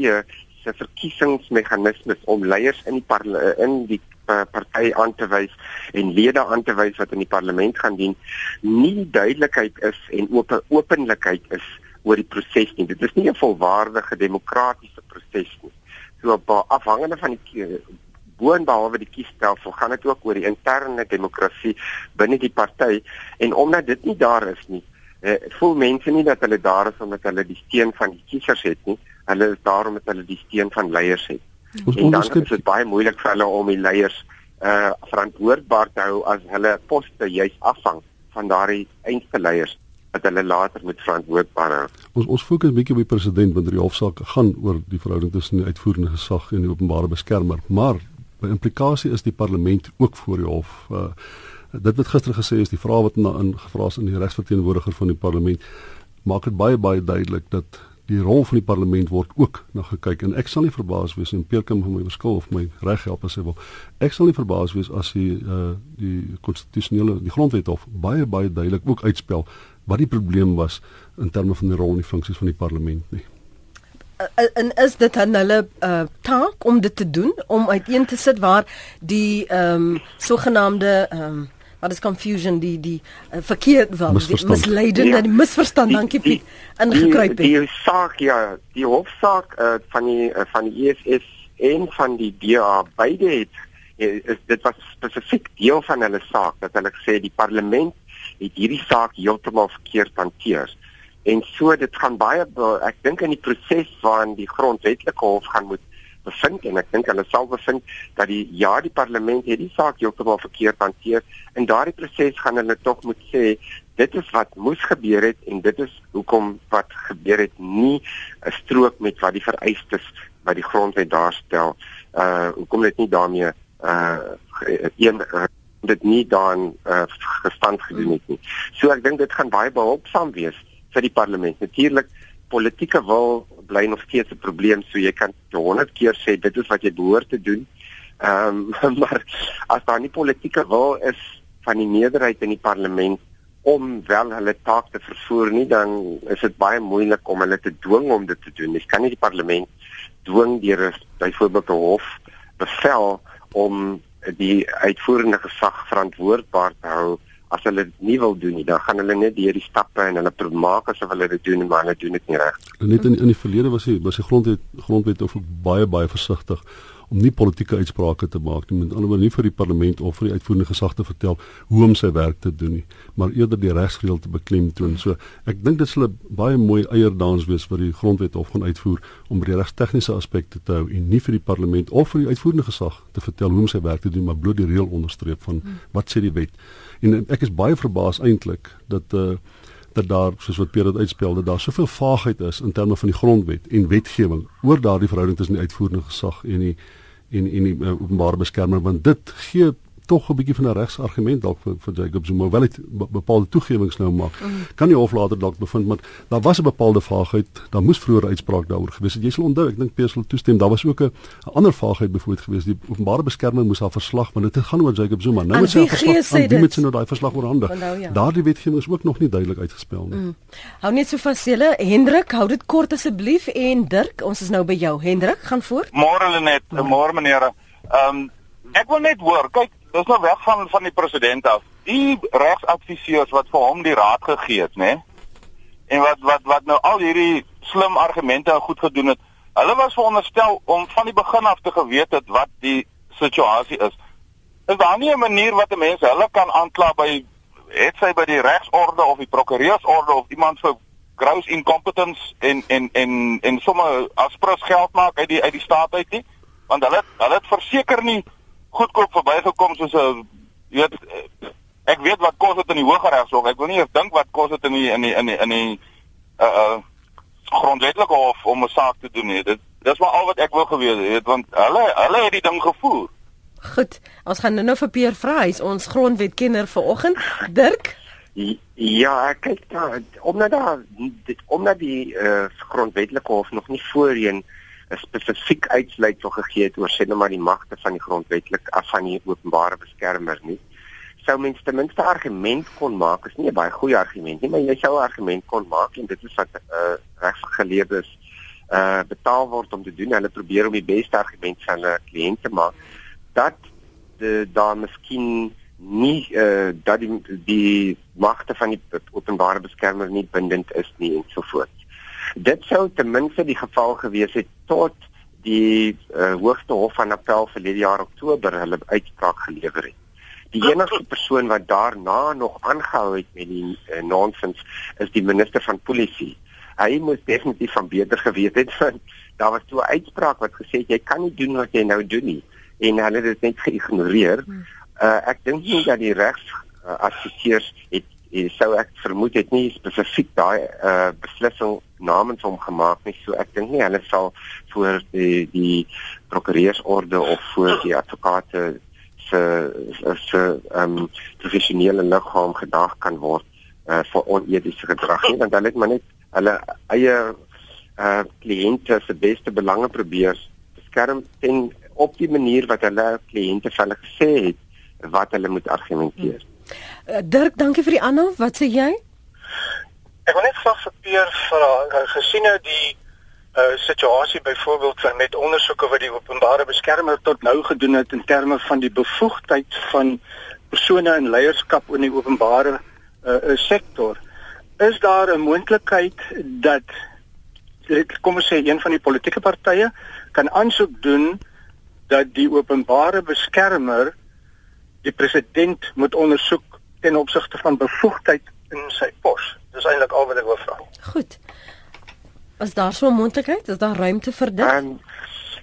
se verkiesingsmeganismes om leiers in die in die party aan te wys en lede aan te wys wat in die parlement gaan dien nie duidelikheid is en oop openlikheid is oor die proses nie dit is nie 'n volwaardige demokratiese proses nie so afhangende van die boonbehalwe die kiesstelsel gaan dit ook oor die interne demokrasie binne die party en omdat dit nie daar is nie eh, voel mense nie dat hulle daar is omdat hulle die steun van die kiesers het nie. Hulle is daar omdat hulle die steun van leiers het. Ons en dan is dit baie moeilik vir hulle om die leiers uh verantwoordbaar te hou as hulle poste juis afhang van daardie eindste leiers. Wat hulle later moet verantwoordbaar hou. Ons ons fokus 'n bietjie op die president want die hofsaak gaan oor die verhouding tussen die uitvoerende gesag en die openbare beskermer, maar by implikasie is die parlement ook voor die hof. Uh, dit wat gister gesê is, die vrae wat na ingevra is in die regsverteenwoordiger van die parlement maak dit baie baie duidelik dat die rol van die parlement word ook na gekyk en ek sal nie verbaas wees en Pierre kan my verskil of my reg help as hy wil. Ek sal nie verbaas wees as die uh die konstitusionele die grondwet of baie baie duidelik ook uitspel wat die probleem was in terme van die rol en die funksies van die parlement nie. En is dit dan hulle uh taak om dit te doen om uiteen te sit waar die ehm um, sogenaamde ehm um, wat is confusion die die uh, verkeerd wel misleidende ja, die misverstand dankie Piet ingekruip het. Die, die saak ja, die hofsaak uh, van die uh, van die EFF en van die DA beide het is dit was spesifiek deel van hulle saak dat hulle gesê die parlement het hierdie saak heeltemal verkeerd hanteer. En so dit gaan baie ek dink in die proses waarin die grondwetlike hof gaan moet bevind en ek dink hulle sal bevind dat die ja die parlement het die saak heeltemal verkeerd hanteer en daardie proses gaan hulle tog moet sê dit is wat moes gebeur het en dit is hoekom wat gebeur het nie 'n strook met wat die vereistes wat die grondwet daarstel uh hoekom dit nie daarmee uh een uh, dit nie dan uh, gestand gedoen het nie. So ek dink dit gaan baie behulpsaam wees vir die parlement. Natuurlik politieke wil bly nog steeds 'n probleem so jy kan 100 keer sê dit is wat jy behoort te doen. Ehm um, maar as daar nie politieke wil is van die meerderheid in die parlement om wel hulle taak te vervoer nie dan is dit baie moeilik om hulle te dwing om dit te doen. Jy kan nie die parlement dwing deur byvoorbeeld 'n hof bevel om die uitvoerende gesag verantwoordbaar te hou as hulle dit nie wil doen nie, dan gaan hulle net deur die stappe en hulle maak asof hulle dit doen, maar hulle doen dit nie reg. Net in in die verlede was hy was die grondwet grondwet ook baie baie versigtig om nie politieke uitsprake te maak nie, met ander woorde nie vir die parlement of vir die uitvoerende gesag te vertel hoe om sy werk te doen nie, maar eerder die regsreël te beklemtoon. So ek dink dit sal 'n baie mooi eierdans wees vir die grondwet of gaan uitvoer om by die regstegniese aspekte te hou en nie vir die parlement of vir die uitvoerende gesag te vertel hoe om sy werk te doen, maar bloot die reël onderstreep van wat sê die wet. En ek is baie verbaas eintlik dat uh dat daar soos wat Pierre dit uitspel dat daar soveel vaagheid is in terme van die grondwet en wetgewing oor daardie verhouding tussen die uitvoerende gesag en die en en die uh, openbare beskermer want dit gee tog 'n bietjie van 'n regsargument dalk vir, vir Jacob Zuma wel het bepaalde toegewings nou maak. Mm. Kan die hof later dalk bevind maar daar was 'n bepaalde vaagheid, daar moes vroeër uitspraak daaroor gewees het. Jy sal onthou, ek dink Pierre sal toestem, daar was ook 'n ander vaagheid byvoorbeeld gewees. Die openbare beskermer moes haar verslag, want dit gaan oor Jacob Zuma. Nou moet sy verslag aan die met sy nou daai verslag oorhandig. Ja. Daardie wetgewing is ook nog nie duidelik uitgespel nie. Mm. Hou net so vas julle, Hendrik, hou dit kort asseblief en Dirk, ons is nou by jou. Hendrik, gaan voort. Môre Lenet, môre meneere. Ehm um, ek wil net hoor, kyk dis nou weg van van die president af. Die regsadviseurs wat vir hom die raad gegee het, né? En wat wat wat nou al hierdie slim argumente goed gedoen het. Hulle was veronderstel om van die begin af te geweet het wat die situasie is. Is daar nie 'n manier wat 'n mens hulle kan aankla by het sy by die regsorde of die prokureursorde of iemand vir gross incompetence en en en en sommer aspres geld maak uit die uit die staat uit nie? Want hulle hulle het verseker nie goedkoop verbygekom soos 'n jy weet ek weet wat kos dit in die Hooggeregshof. Ek wil nie eens dink wat kos dit in die in die in die in die uh uh grondwetlike hof om 'n saak te doen nie. Dit dis maar al wat ek wil geweet het want hulle hulle het die ding gevoer. Goed, ons gaan nou vir Pierre Vries, ons grondwetkenner vanoggend. Dirk Ja, kyk daar, omdat daar omdat die uh, grondwetlike hof nog nie voorheen uh, 'n spesifiek uitsluitsel gegee het oor sê net maar die magte van die grondwetlik af van die openbare beskermer nie. Sou mens ten minste argument kon maak, is nie 'n baie goeie argument nie, maar jy sou 'n argument kon maak en dit is wat uh, regsgeleerdes uh betaal word om te doen. Hulle probeer om die beste argument vir hulle kliënte maak dat de daar miskien nie uh dat die, die magte van die openbare beskermer nie bindend is nie en so voort. Dit sou ten minste die geval gewees het tot die uh, hoogste hof van appel die jaar Oktober hulle uitspraak gelewer het. Die enigste persoon wat daarna nog aangehou het met die uh, nonsens is die minister van polisie. Hy moes definitief van beter geweet het want daar was toe 'n uitspraak wat gesê het jy kan nie doen wat jy nou doen nie en hulle het dit net geïgnoreer. Uh, ek dink nie dat die regs uh, adviseurs het sou ek vermoed het nie spesifiek daai uh, beslissing namens hom gemaak nie so ek dink nie hulle sal voor die die prokureursorde of voor die advokate se se ehm um, professionele liggaam gedag kan word uh, vir onetiese gedrag nie want hulle het maar net hulle eie uh kliënte se beste belange probeer beskerm ten op die manier wat hulle kliënte vir hulle gesê het wat hulle moet argumenteer. Hmm. Uh, Dirk, dankie vir die aanhou. Wat sê jy? Ek wil net graag vir Peer vra, uh, gesien nou die uh situasie byvoorbeeld van met ondersoeke wat die openbare beskermer tot nou gedoen het in terme van die bevoegdheid van persone in leierskap in die openbare uh sektor is daar 'n moontlikheid dat kom ons sê een van die politieke partye kan aansoek doen dat die openbare beskermer die president moet ondersoek ten opsigte van bevoegdheid in sy pos. Dis eintlik al wat ek wil vra. Goed. Is daar so 'n moontlikheid? Is daar ruimte vir dit? Um,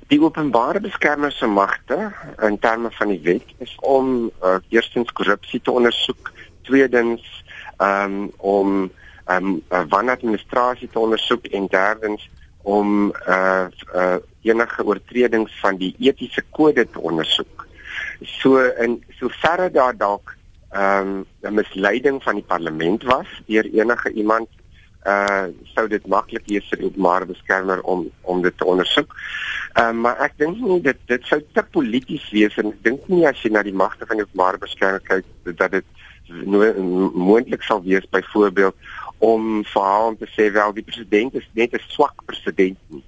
die openbare beskermer se magte in terme van die wet is om uh, eerstens korrupsie te ondersoek, tweedens um, om um, uh, wanadministrasie te ondersoek en derdens om uh, uh, enige oortredings van die etiese kode te ondersoek. So in soverre daar dalk ehm um, 'n misleiding van die parlement was deur enige iemand uh sou dit maklik wees vir die openbare beskermer om om dit te ondersoek. Ehm um, maar ek dink nie dit dit sou te polities wees en ek dink nie as jy na die magte van die openbare beskermer kyk dat dit no moontlik sal wees byvoorbeeld om vir hom te sê wel die president is net 'n swak president nie.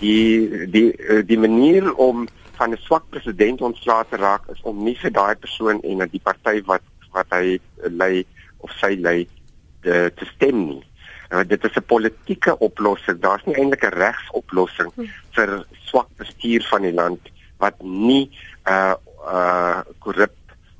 Die die die manier om van 'n swak president ontslae te raak is om nie vir daai persoon en die party wat wat hy lei of sy lei te, te stem nie. Want dit is 'n politieke oplossing. Daar's nie eintlik 'n regsoplossing hm. vir swak bestuur van die land wat nie uh uh korrup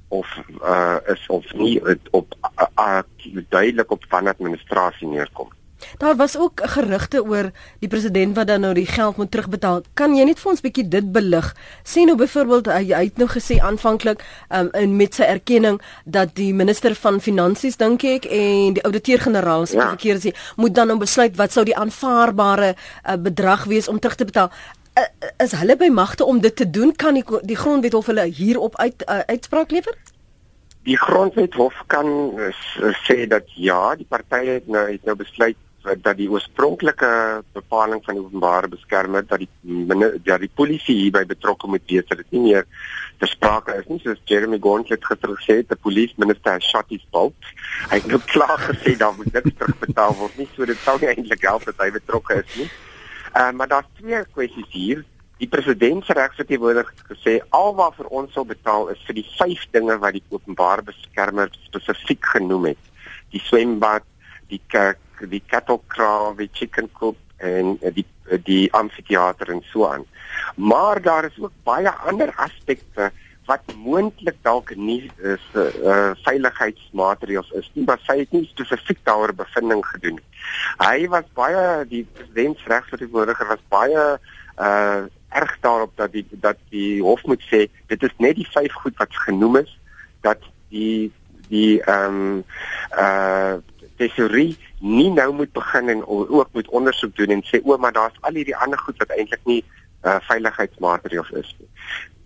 of uh is of nie op uh, uh, duidelik op van administrasie neerkom. Daar was ook gerugte oor die president wat dan nou die geld moet terugbetaal. Kan jy net vir ons bietjie dit belig? Sien nou byvoorbeeld hy, hy het nou gesê aanvanklik um, in met sy erkenning dat die minister van finansies dink ek en die ouditeur-generaal se ja. verkeer sê moet dan nou besluit wat sou die aanvaarbare uh, bedrag wees om terug te betaal. Uh, is hulle by magte om dit te doen? Kan die, die grondwet of hulle hierop uit uh, uitspraak lewer? Die grondwet hof kan uh, sê dat ja, die partye het nou het nou besluit dat die oorspronklike bepaling van die openbare beskermer dat die dat die polisie hierby betrokke moet wees dat dit nie meer ter sprake is nie. Soos Jeremy Gauntlet gister gesê het die polisie minister shot his bolt. Hy het nou klaar gesê daar moet niks terugbetaal word nie so dit sou nie eintlik help dat hy betrokke is nie. Uh, maar daar's twee kwessies hier. Die president se regsverteenwoordiger het gesê alwaar ons sal betaal is vir die vyf dinge wat die openbare beskermer spesifiek genoem het. Die swembad die kerk die cattle kraal, die chicken coop en eh, die eh, die amfitheater en so aan. Maar daar is ook baie ander aspekte wat moontlik dalk nie is uh, veiligheidsmaatreëls is nie, maar sy het nie spesifiek daaroor bevinding gedoen nie. Hy was baie die presidentsregsverteenwoordiger was baie uh erg daarop dat die dat die hof moet sê dit is net die vyf goed wat genoem is dat die die ehm um, uh tesorie nie nou moet begin en ook moet ondersoek doen en sê o, maar daar's al hierdie ander goed wat eintlik nie uh, veiligheidsmaatreëls is nie.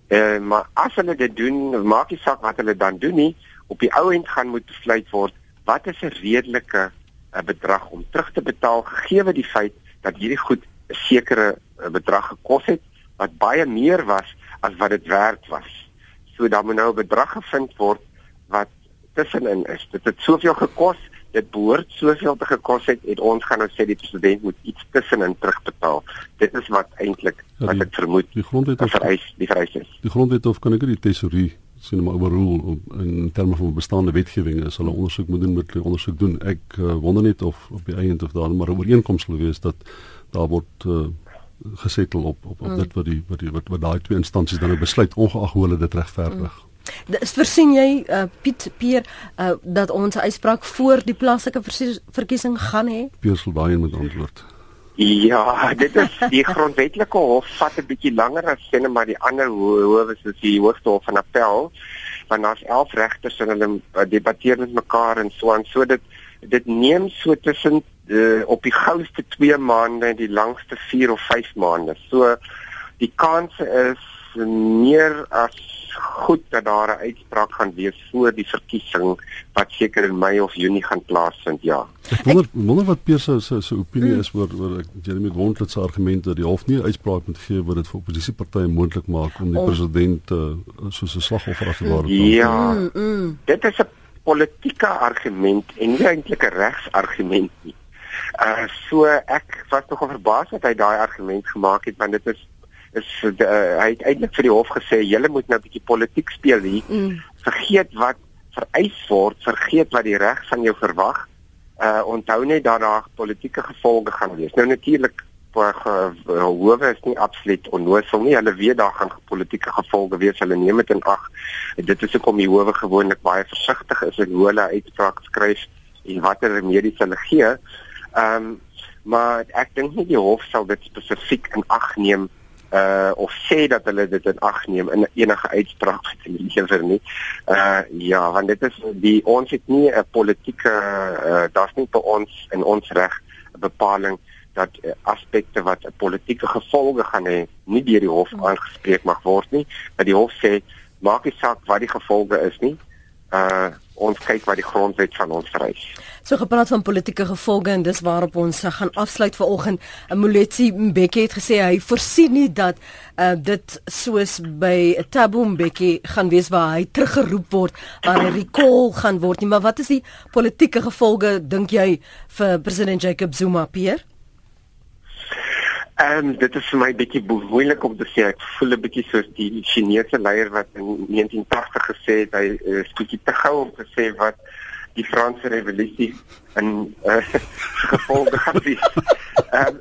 Eh maar as hulle dit doen, maak nie saak wat hulle dan doen nie, op die ou end gaan moet besluit word wat is 'n redelike uh, bedrag om terug te betaal gegee die feit dat hierdie goed 'n sekere uh, bedrag gekos het wat baie meer was as wat dit werd was. So dan moet nou 'n bedrag gevind word wat tussenin is. Dit het soveel gekos dit behoort soveel te gekos het en ons gaan nou sê die president moet iets tussenin terugbetaal. Dit is wat eintlik ja, wat ek vermoed. Die grondwet of vereis die vereis is. Die grondwet of kan ek die tesorie sien maar oorrol in terme van bestaande wetgewing is hulle ondersoek moet doen met hulle ondersoek doen. Ek uh, wonder net of op die einde of daar maar 'n ooreenkoms sal wees dat daar word uh, gesettel op op, op mm. dit wat die wat die wat, wat daai twee instansies dan nou besluit ongeag hoe hulle dit regverdig. Mm. Dis versien jy uh, Piet Pier uh, dat ons uitspraak voor die plaaslike verkiesing gaan hê? Pier sal daai moet antwoord. Ja, dit is die grondwetlike hof vat 'n bietjie langer as sien maar die ander howe soos die hoogste hof van appel want daar's 11 regters en hulle uh, debatteer met mekaar en so aan so dit dit neem so tussen uh, op die gouste 2 maande en die langste 4 of 5 maande. So die kans is meer as goed dat daar 'n uitspraak gaan wees voor die verkiesing wat seker in Mei of Junie gaan plaasvind, ja. Ek wonder ek, wonder wat Pierre se se se opinie mm. is oor oor Jeremy Wontlet se argument dat die hof nie 'n uitspraak moet gee wat dit vir oppositiepartye moontlik maak om die oh. president uh, soos 'n slagoffer as te word. Ja. Mm, mm. Dit is 'n politieke argument en nie eintlik 'n regsargument nie. Uh so ek was nog verbaas dat hy daai argument gemaak het want dit is is uh, hy het eintlik vir die hof gesê julle moet nou 'n bietjie politiek speel hier. Mm. Vergeet wat vereis word, vergeet wat die reg van jou verwag. Uh onthou net dat daar politieke gevolge gaan wees. Nou natuurlik hoewe is nie absoluut onnoosel nie. Hulle weet daar gaan politieke gevolge wees. Hulle neem dit in ag. Dit is hoekom die howe gewoonlik baie versigtig is in hoe hulle uitspraak skryf en watter remedies hulle gee. Ehm um, maar ek dink nie die hof sal dit spesifiek in ag neem uh of sê dat hulle dit in ag neem in enige uitspraak wat hulle lewer nie. Uh ja, want dit is die ons het nie 'n politieke uh daar's nie vir ons in ons reg 'n bepaling dat uh, aspekte wat 'n politieke gevolge gaan hê nie deur die hof aangespreek mag word nie. Dat die hof sê maak nie saak wat die gevolge is nie. Uh ons kyk wat die grondwet van ons vereis. So gepraat van politieke gevolge en dis waarop ons uh, gaan afsluit vir oggend. Moletsi Mbeki het gesê hy voorsien nie dat uh, dit soos by Thabo Mbeki gaan wees waar hy teruggeroep word, waar hy recall gaan word nie, maar wat is die politieke gevolge dink jy vir president Jacob Zuma Pierre? En um, dit is vir my bietjie moeilik om te sê. Ek voel 'n bietjie soos die Chinese leier wat in 1980 gesê het hy is bietjie te gou om te sê wat die Franse revolusie in uh, gevolge gaan wees. Ehm um,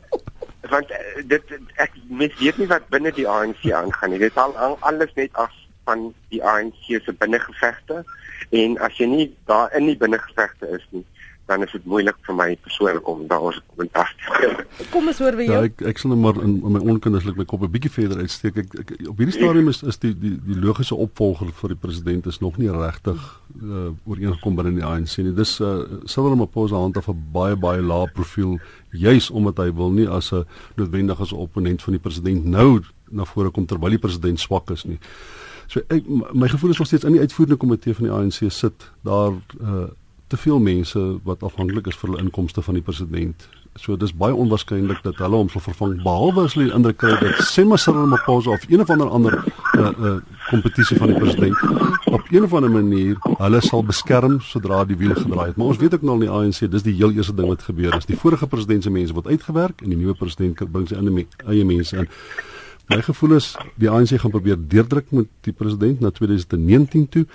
want uh, dit ek mens weet nie wat binne die ANC aangaan nie. Dit al alles net af van die ANC se binnengevegte en as jy nie daar in die binnengevegte is nie, dan is dit moeilik vir my persoonlik om daar ons kommentaar te gee. Kom ons hoor by jou. Ja, ek ek sal net maar in, in my onkundiglik my kop 'n bietjie verder uitsteek. Ek, ek op hierdie stadium is is die die die logiese opvolger vir die president is nog nie regtig uh, ooreengekom binne die ANC nie. Dis uh, Cyril Ramaphosa hand af 'n baie baie lae profiel juis omdat hy wil nie as 'n noodwendig as 'n opponent van die president nou na vore kom terwyl die president swak is nie. So ek my gevoel is nog steeds in die uitvoerende komitee van die ANC sit daar uh, te veel mense wat afhanklik is vir hulle inkomste van die president. So dis baie onwaarskynlik dat hulle hom sal vervang behalwe as hulle die indruk kry dat Sema Cyril Ramaphosa of een of ander ander uh uh kompetisie van die president op een of ander manier hulle sal beskerm sodra die wiel gedraai het. Maar ons weet ook nou al die ANC, dis die heel eerste ding wat gebeur is. Die vorige president se mense word uitgewerk en die nuwe president bring sy eie mense in. My gevoel is die ANC gaan probeer deurdruk met die president na 2019 toe.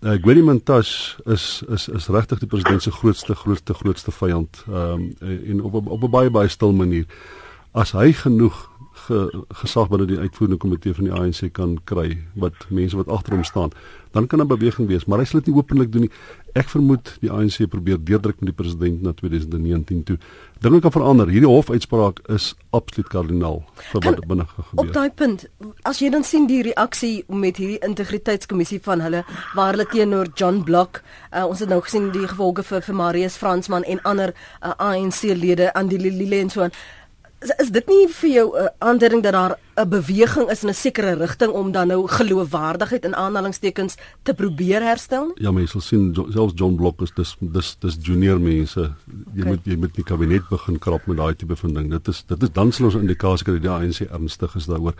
Uh, eh, Gwedi Mantashe is is is regtig die president se grootste grootste grootste vyand. Ehm um, en op op 'n baie baie stil manier. As hy genoeg ge, gesag binne die uitvoerende komitee van die ANC kan kry wat mense wat agter hom staan, dan kan 'n beweging wees, maar hy sal dit nie openlik doen nie. Ek vermoed die ANC probeer deurdruk met die president na 2019 toe. Dinge kan verander. Hierdie hofuitspraak is absoluut kardinaal vir wat binne gebeur. Op daai punt, as jy dan sien die reaksie met hierdie integriteitskommissie van hulle waar hulle teenoor John Block, uh, ons het nou gesien die gevolge vir vir Marius Fransman en ander uh, ANC-lede aan die Lile en so aan is, is dit nie vir jou 'n uh, aandering dat daar 'n beweging is in 'n sekere rigting om dan nou geloofwaardigheid in aanhalingstekens te probeer herstel nie? Ja, mense sal sien selfs John Block is dis dis dis junior mense. Jy okay. moet jy moet die kabinet begin krap met daai tipe van ding. Dit is dit is dan sal ons indikasie kry dat die ANC ernstig is daaroor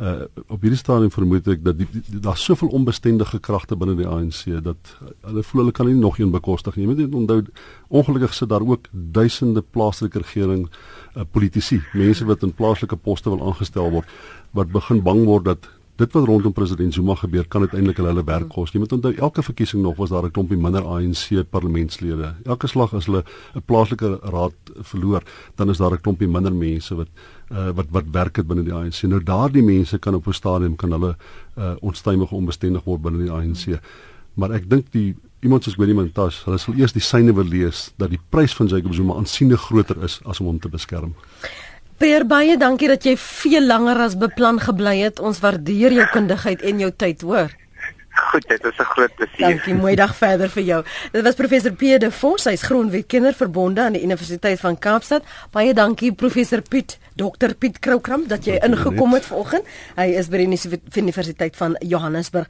uh, op hierdie stadium vermoed ek dat daar's soveel onbestendige kragte binne die ANC dat hulle voel hulle kan nie nog een bekostig nie. Jy moet onthou ongelukkig sit daar ook duisende plaaslike regering uh, politici, mense wat in plaaslike poste wil aangestel word wat begin bang word dat dit wat rondom president Zuma gebeur kan uiteindelik hulle hulle werk kos. Jy moet onthou elke verkiesing nog was daar 'n klompie minder ANC parlementslede. Elke slag as hulle 'n plaaslike raad verloor, dan is daar 'n klompie minder mense wat uh, wat wat werk het binne die ANC. Nou daardie mense kan op 'n stadium kan hulle uh, onstuimig onbestendig word binne die ANC. Maar ek dink die iemand soos Gwedi Mantashe, hulle sal eers die syne wil lees dat die prys van Jacob Zuma aansienlik groter is as om hom te beskerm. Per baie dankie dat jy veel langer as beplan gebly het. Ons waardeer jou kundigheid en jou tyd, hoor. Goed, dit is 'n groot plesier. Dankie, mooi dag verder vir jou. Dit was professor P de Vos, hy's grondwetkenner verbonde aan die Universiteit van Kaapstad. Baie dankie professor Piet, Dr Piet Kroukram dat jy ingekom het vanoggend. Hy is by die Universiteit van Johannesburg.